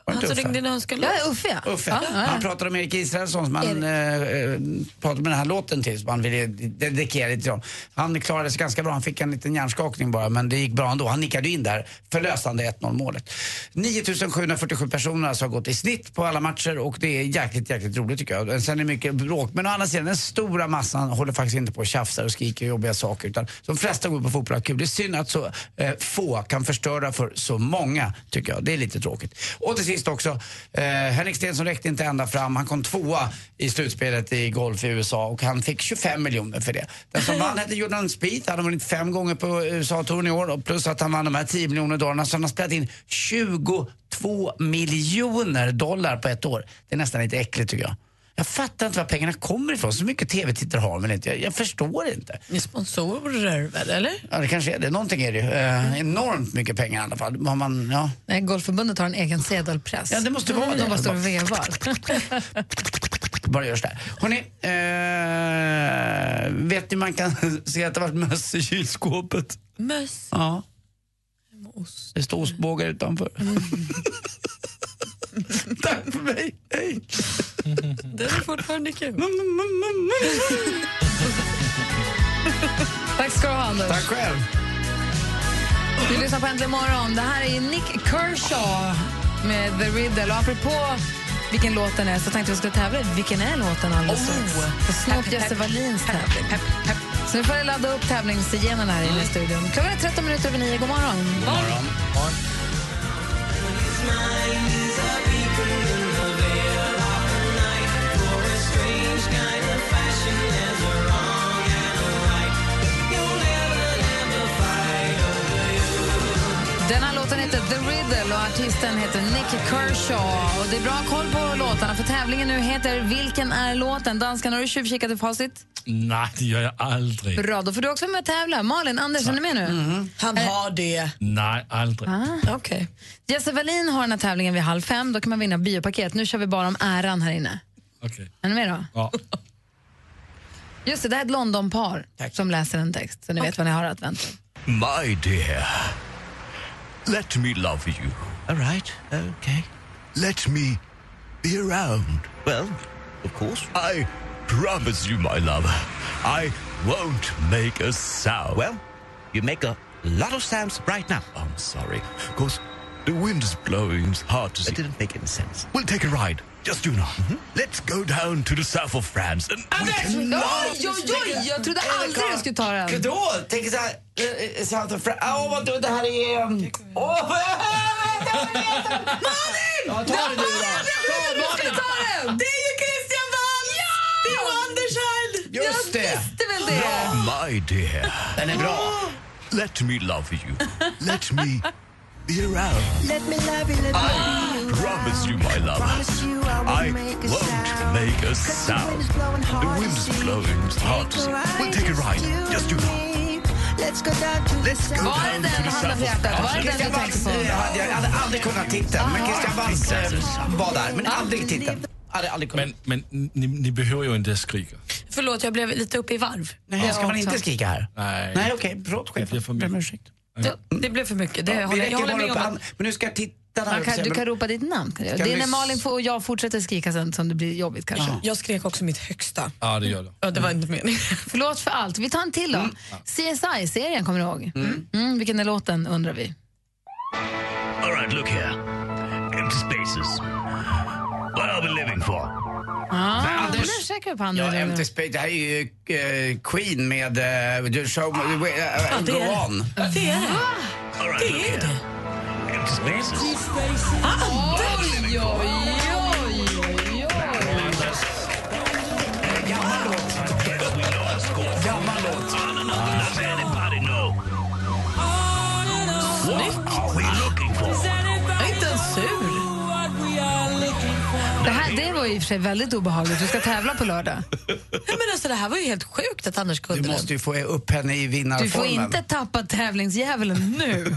Han som Uffe? ringde in och önskade Ja, låt. Uffe, ja. Uffe. Ja, ja, ja. Han pratade om Erik Israelsson som han eh, eh, pratade med den här låten till som han ville dedikera lite till honom. Han klarade sig ganska bra, han fick en liten hjärnskakning bara men det gick bra ändå. Han nickade in där förlösande 1-0 målet. 9747 personer alltså har gått i snitt på alla matcher och det är jäkligt, jäkligt roligt tycker jag. Sen är det mycket bråk men å andra sidan den stora massan håller faktiskt inte på och tjafsar och skriker jobbiga saker utan de flesta går på fotboll och har kul. Det är synd att så eh, få kan förstöra för så många tycker jag. Det är lite tråkigt. Och till sist också, eh, Henrik Stenson räckte inte ända fram. Han kom tvåa i slutspelet i golf i USA och han fick 25 miljoner för det. Den som vann hette Jordan Spieth. Han har vunnit fem gånger på USA-touren i år och plus att han vann de här 10 miljoner dollarna så han har spelat in 20 22 miljoner dollar på ett år. Det är nästan lite äckligt tycker jag. Jag fattar inte var pengarna kommer ifrån. Så mycket tv-tittare har man inte. Jag, jag förstår inte. Ni sponsorer väl, eller? Ja, det kanske är det. Någonting är det ju. Eh, enormt mycket pengar i alla fall. Har man, ja. Nej, Golfförbundet har en egen sedelpress. Ja, det måste vara det. De bara står och vevar. Bara görs där. Hörrni, eh, vet ni man kan se att det har varit möss i kylskåpet? Möss? Ja. Det står ostbågar utanför. Tack för mig. Hej. Den är fortfarande kul. Tack ska du ha, Anders. Tack själv. Du lyssnar på Äntligen morgon. Det här är Nick Kershaw med The Riddle. Och apropå vilken låt den är så tänkte vi skulle tävla Vilken är låten alldeles strax? För Snoop Jesse Wallins tävling. Så nu får jag ladda upp tävlingsgenerna här inne i studion. Klockan är 13 minuter över 9. God morgon. God morgon. Den här låten heter The Riddle och artisten heter Nick Kershaw. Och det är bra koll på låtarna för tävlingen nu heter Vilken är låten? Danskan, har du tjuvkikat i facit? Nej, det gör jag aldrig. Bra, då får du också vara med och tävla. Malin, Anders, är ni med nu? Han har det. Nej, aldrig. Ah. Okay. Jesse Wallin har den här tävlingen vid halv fem. Då kan man vinna biopaket. Nu kör vi bara om äran här inne. Okej. Är ni med då? Ja. Just det, det här är ett Londonpar som läser en text, så ni vet vad ni har att vänta. My dear, let me love you. All right, okay. Let me be around. Well, of course. I promise you, my love, I won't make a sound. Well, you make a lot of sounds right now. I'm sorry, because the wind is blowing. It's hard to see. It didn't make any sense. We'll take a ride. Just you now. Let's go down to the south of France and we can Oj, oj, oj! Jag trodde aldrig du skulle ta den. Vadå? Tänk så här... eh, South of France. Åh, vad du, det här är... um, Åh, vad... Malin! Ja, ta det du då. Ta Malin. Det är ju Christian Waltz! Det är Wonderchild! Just det. Det är väl det? My dear. Den är bra. Let me love you. Let me be around. Let me love you, let me I promise you, my love, I won't make a sound. The wind is blowing. It's hard. We'll take a ride. Just you know. Let's go down to Let's go Var det down den to du the hade south på hjärtat? Var det den du tänkte på? jag hade aldrig kunnat titeln, men Christian Waltz eh, var där. Men aldrig titeln. Men, men ni, ni behöver ju inte skrika. Förlåt, jag blev lite uppe i varv. Nej, ska man inte skrika här? Nej. Nej, okej. Förlåt, Det blir chefen. för Ber om mycket. ursäkt. Det, det blev för mycket. Det Ja, håller, jag håller med om. Men nu ska jag titta. Man kan, du kan ropa ditt namn. Ska Det är när Malin och jag fortsätter skrika sen som det blir jobbigt kanske. Jag skrek också mitt högsta. Ja, det gör det. Ja, det var inte meningen. Förlåt för allt. Vi tar en till då. CSI-serien, kommer du ihåg? Mm. vilken är låten undrar vi. All right, look here. Empty spaces. What are we living for? Ah, Anders-. Ja. Empty Space. Det här är ju eh, Queen med uh, The Show uh, uh, det Go det. On. Det är det. Right, Det är det. Mix Megapol. Oj, oj, oj, Ju i och för sig väldigt obehagligt. Du ska tävla på lördag. Men alltså, det här var ju helt sjukt att Anders kunde Du måste ju få upp henne i Du vinnarformen. får inte tappa tävlingsdjävulen nu.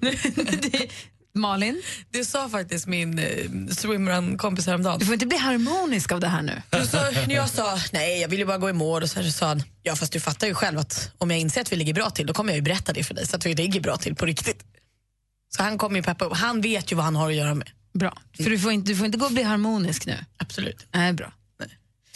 Det- Malin, Det sa faktiskt min eh, swimrun-kompis häromdagen. du får inte bli harmonisk av det här nu. Så, när jag sa nej, jag vill ju bara gå i mål och så, här, så sa han ja fast du fattar ju själv att om jag inser att vi ligger bra till då kommer jag ju berätta det för dig så att vi ligger bra till på riktigt. Så han kommer ju peppa upp. Han vet ju vad han har att göra med. Bra. För du får inte, du får inte gå och bli harmonisk nu. Absolut. Nej, bra.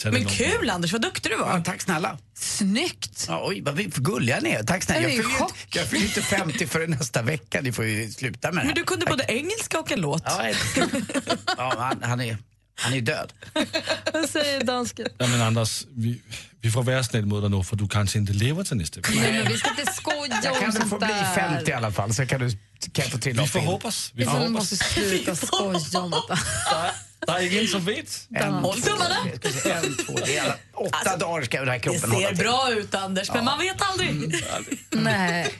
Men kul Anders, vad duktig du var. Ja, tack snälla. Snyggt! Ja, oj, vad vi- gulliga ni är. Tack snälla. Jag är Jag i fyller ju chock. inte, jag fyller inte 50 förrän nästa vecka. Ni får ju sluta med det Men här. du kunde både engelska och en låt. Ja, ja han, han, är, han är död. Vad säger dansken? Ja, men Anders, vi, vi får vara snäll mot dig nu för du kanske inte lever till nästa vecka. Nej, men vi ska inte skoja om kan väl få sånt bli där. 50 i alla fall, så kan, du, kan jag få trilla Vi får hoppas. Vi får hoppas. måste sluta skoja om detta. Det är ingen som vet. En, Håll tummarna. en, två, det är alla, åtta dagar ska den här Det kroppen hålla ser till. bra ut Anders, men man vet aldrig. Nej,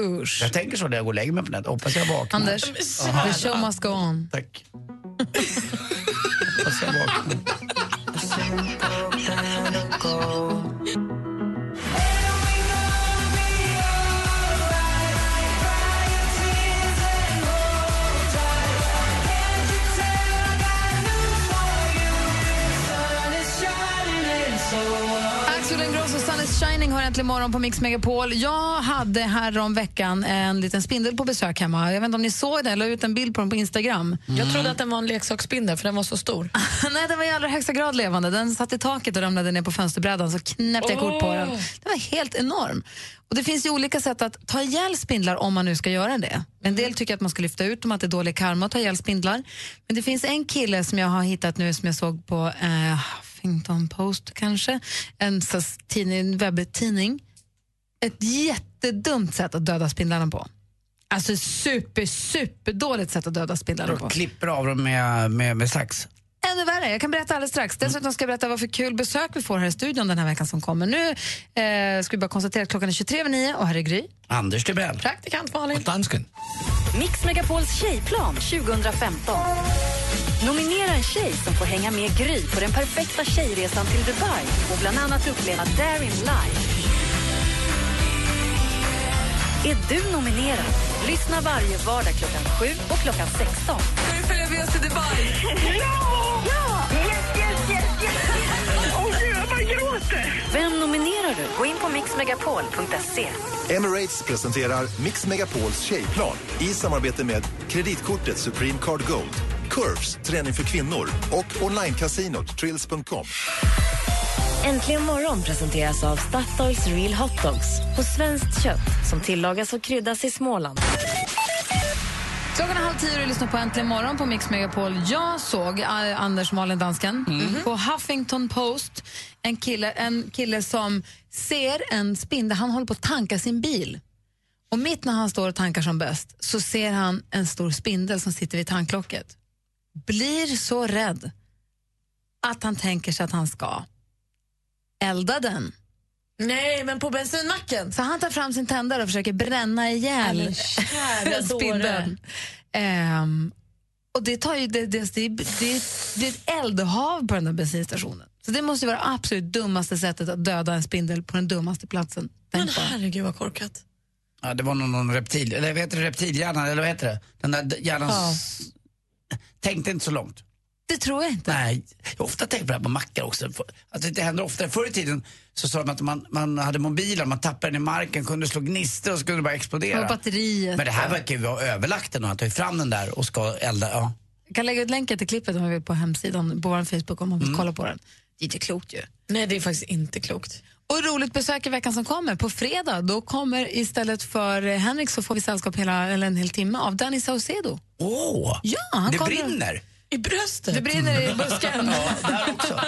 usch. Jag tänker så när jag går och lägger mig på natten. Hoppas jag vaknar. Anders, the show must go on. Tack. Hoppas jag vaknar. Tack Is shining har äntligen morgon på Mix Megapol. Jag hade här om veckan en liten spindel på besök hemma. Jag vet inte om ni såg det, jag la ut en bild på den på Instagram. Jag trodde att den var en leksaksspindel för den var så stor. Nej, den var i allra högsta grad levande. Den satt i taket och ramlade ner på fönsterbrädan så knäppte jag kort på den. Den var helt enorm. Och Det finns ju olika sätt att ta ihjäl spindlar om man nu ska göra det. En del tycker att man ska lyfta ut dem, att det är dålig karma att ta ihjäl spindlar. Men det finns en kille som jag har hittat nu som jag såg på eh, Huffington Post kanske, en tidning, webbtidning. Ett jättedumt sätt att döda spindlarna på. Alltså super, superdåligt sätt att döda spindlarna på. Klipper av dem med, med, med sax. Ännu värre, jag kan berätta alldeles strax. Dessutom ska jag berätta vad för kul besök vi får här i studion den här veckan som kommer. Nu eh, ska vi bara konstatera att klockan är 23 över 9 och här är Gry. Anders Timell. Praktikant Malin. Dansken. Mix Megapols tjejplan 2015. Nominera en tjej som får hänga med Gry på den perfekta tjejresan till Dubai och bland annat uppleva Darin live. Är du nominerad? Lyssna varje vardag klockan 7 och klockan 16. Nu följer vi oss till Dubai. Ja! Yes, yes, yes, yes! Åh, gud, jag bara gråter! Vem nominerar du? Gå in på mixmegapol.se. Emirates presenterar Mix Megapols tjejplan i samarbete med kreditkortet Supreme Card Gold, Curves, träning för kvinnor och onlinecasinot Trills.com. Äntligen morgon presenteras av Statoils Real Hot Dogs på svenskt kött som tillagas och kryddas i Småland. Klockan är halv tio och du lyssnar på Äntligen morgon på Mix Megapol. Jag såg eh, Anders Malin Dansken på Huffington Post en kille, en kille som ser en spindel, han håller på att tanka sin bil. Och mitt när han står och tankar som bäst så ser han en stor spindel som sitter vid tanklocket. Blir så rädd att han tänker sig att han ska elda den. Nej, men på bensinmacken? Så han tar fram sin tändare och försöker bränna ihjäl spindeln. Ehm, och det, tar ju, det, det, det, det, det är ett eldhav på den där bensinstationen. Så det måste ju vara absolut dummaste sättet att döda en spindel på den dummaste platsen. Men herregud vad korkat. Ja, det var någon, någon reptil, eller vad heter det, reptilhjärnan, eller vad heter det? Den där hjärnan Ja. tänkte inte så långt. Det tror jag inte. Nej, jag har ofta tänkt på det här på mackar också. Alltså det händer ofta. Förr i tiden så sa de att man, man hade mobiler, man tappade den i marken, kunde slå gnistor och så kunde det bara explodera. Och batteriet. Men det här verkar ju vara överlagt nu, att ta fram den där och ska elda. Ja. Jag kan lägga ut länken till klippet om man vill på hemsidan, på vår Facebook om man Mm. vill kolla på den. Det är inte klokt ju. Nej, det är faktiskt inte klokt. Och roligt besök i veckan som kommer. På fredag då kommer istället för Henrik så får vi sällskap hela, eller en hel timme av Danny Saucedo. Åh, Ja, han det kommer- brinner! I bröstet? Det brinner i busken. ja, där också.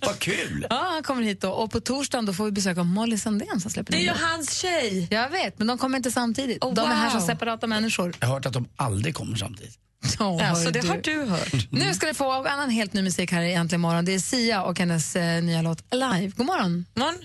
Vad kul! Ja, han kommer hit då. Och på torsdagen då får vi besök av Molly Sandén som släpper Det är ju hans tjej. Jag vet, men de kommer inte samtidigt. Oh, de är här wow. som separata människor. Jag har hört att de aldrig kommer samtidigt. Ja, Ja, så det har du hört. Nu ska ni få annan helt ny musik här i Äntligen morgon. Det är Sia och hennes eh, nya låt Alive. God morgon. Morgon.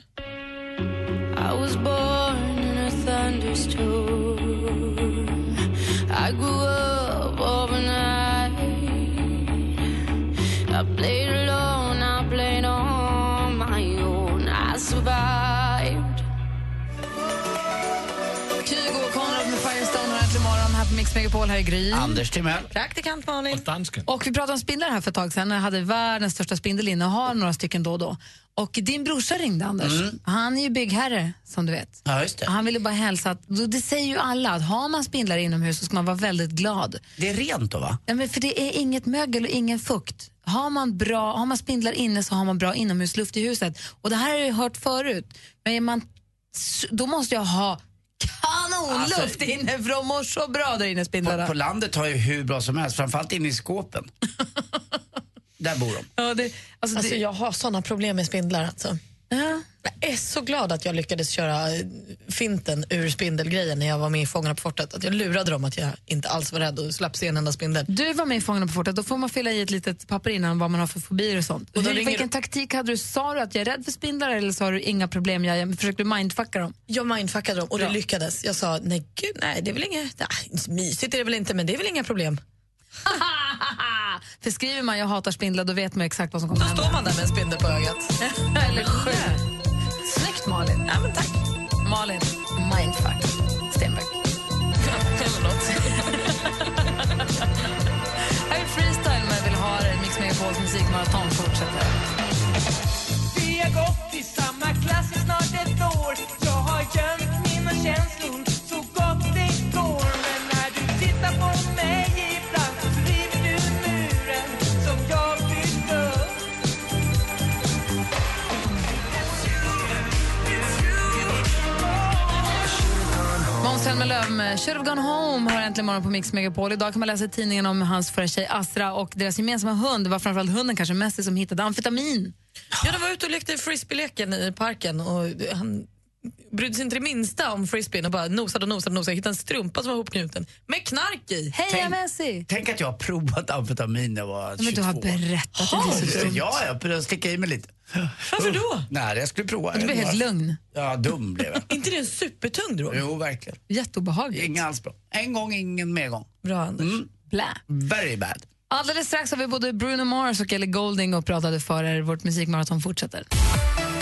Megapol. Här är Gry. Anders Timell. Praktikant Malin. Dansken. Och vi pratade om spindlar här för ett tag sedan. Jag hade världens största spindel inne och har några stycken då och då. Och din brorsa ringde, Anders. Han är ju byggherre, som du vet. Ja, just det. Han ville bara hälsa att, det säger ju alla, att har man spindlar inomhus så ska man vara väldigt glad. Det är rent då va? Ja, men för det är inget mögel och ingen fukt. Har man, bra, har man spindlar inne så har man bra inomhusluft i huset. Och det här har jag ju hört förut. Men är man, då måste jag ha kanonluft Alltså- inne för de mår så bra där inne På, spindlarna. på landet har ju hur bra som helst, framförallt inne i skåpen. Där bor de. Ja, det, alltså, Alltså, det, jag har såna problem med spindlar. Alltså. Är så glad att jag lyckades köra finten ur spindelgrejen när jag var med i Fångarna på fortet. Att jag lurade dem att jag inte alls var rädd och slapp se en enda spindel. Du var med i Fångarna på fortet, då får man fylla i ett litet papper innan vad man har för fobier och sånt. Och då Hur, ringer vilken taktik hade du? Sa du att jag är rädd för spindlar eller sa du inga problem, jag, jag försökte mindfucka dem? Jag mindfuckade dem och Bra. det lyckades. Jag sa, nej gud, nej det är väl inget, nej, mysigt är det väl inte men det är väl inga problem. för skriver man jag hatar spindlar då vet man exakt vad som kommer Då hända. står man där med en spindel på ögat. eller sju. Malin. Ja, men tack. Malin Mindfuck Stenbeck. Här är Freestyle med Vill ha det. Mix Megapols musikmaraton fortsätter. Vi har gått i samma klass i snart ett år Jag har gömt mina känslor med Should have gone home har äntligen morgon på Mix Megapol. Idag kan man läsa i tidningen om hans förra tjej Astra och deras gemensamma hund. Det var framförallt hunden kanske Messi som hittade amfetamin. Ja, de var ute och lekte frisbeeleken i parken och han brydde sig inte det minsta om frisbeen och bara nosade och nosade och nosade. Hittade en strumpa som var hopknuten med knark i. Heja Tänk- Messi! Tänk att jag har provat amfetamin när jag var 22. Men du har berättat att det är så. Ja, jag började sticka i mig lite. Varför då? Nej, jag skulle prova. Du blev helt lugn. Ja, dum blev jag. inte det en supertung drog? Jo, verkligen. Jätteobehagligt. Inga alls bra. En gång, ingen mer gång. Bra, Anders. Mm. Blä. Very bad. Alldeles strax har vi både Bruno Mars och Ellie Golding och pratade för er. Vårt musikmaraton fortsätter.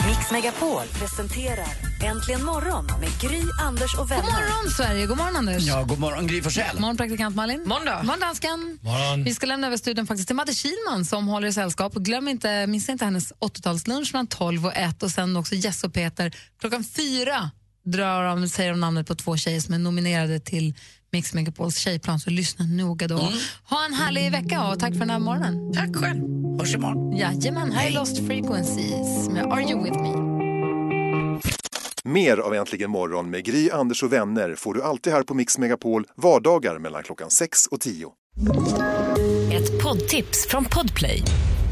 Mix Megapol presenterar Äntligen morgon med Gry, Anders och vänner. God morgon, Sverige! God morgon, Anders. Ja, god morgon Gry Forssell. God morgon, praktikant Malin. God morgon, dansken. Morgon. Vi ska lämna över studion faktiskt till Madde Kilman som håller i sällskap. Och glöm inte, missa inte hennes 80-talslunch mellan 12 och 1 och sen också Jess och Peter. Klockan fyra drar de, säger de namnet på två tjejer som är nominerade till Mix Megapols tjejplan, så lyssna noga då. Ha en härlig vecka och tack för den här morgonen. Tack själv. Hörs imorgon. Jajamän, här är Lost Frequencies med Are You With Me. Mer av Äntligen morgon med Gry, Anders och vänner får du alltid här på Mix Megapol vardagar mellan klockan 6 och 10. Ett poddtips från Podplay.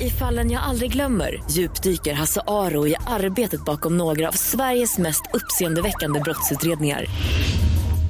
I fallen jag aldrig glömmer djupdyker Hasse Aro i arbetet bakom några av Sveriges mest uppseendeväckande brottsutredningar.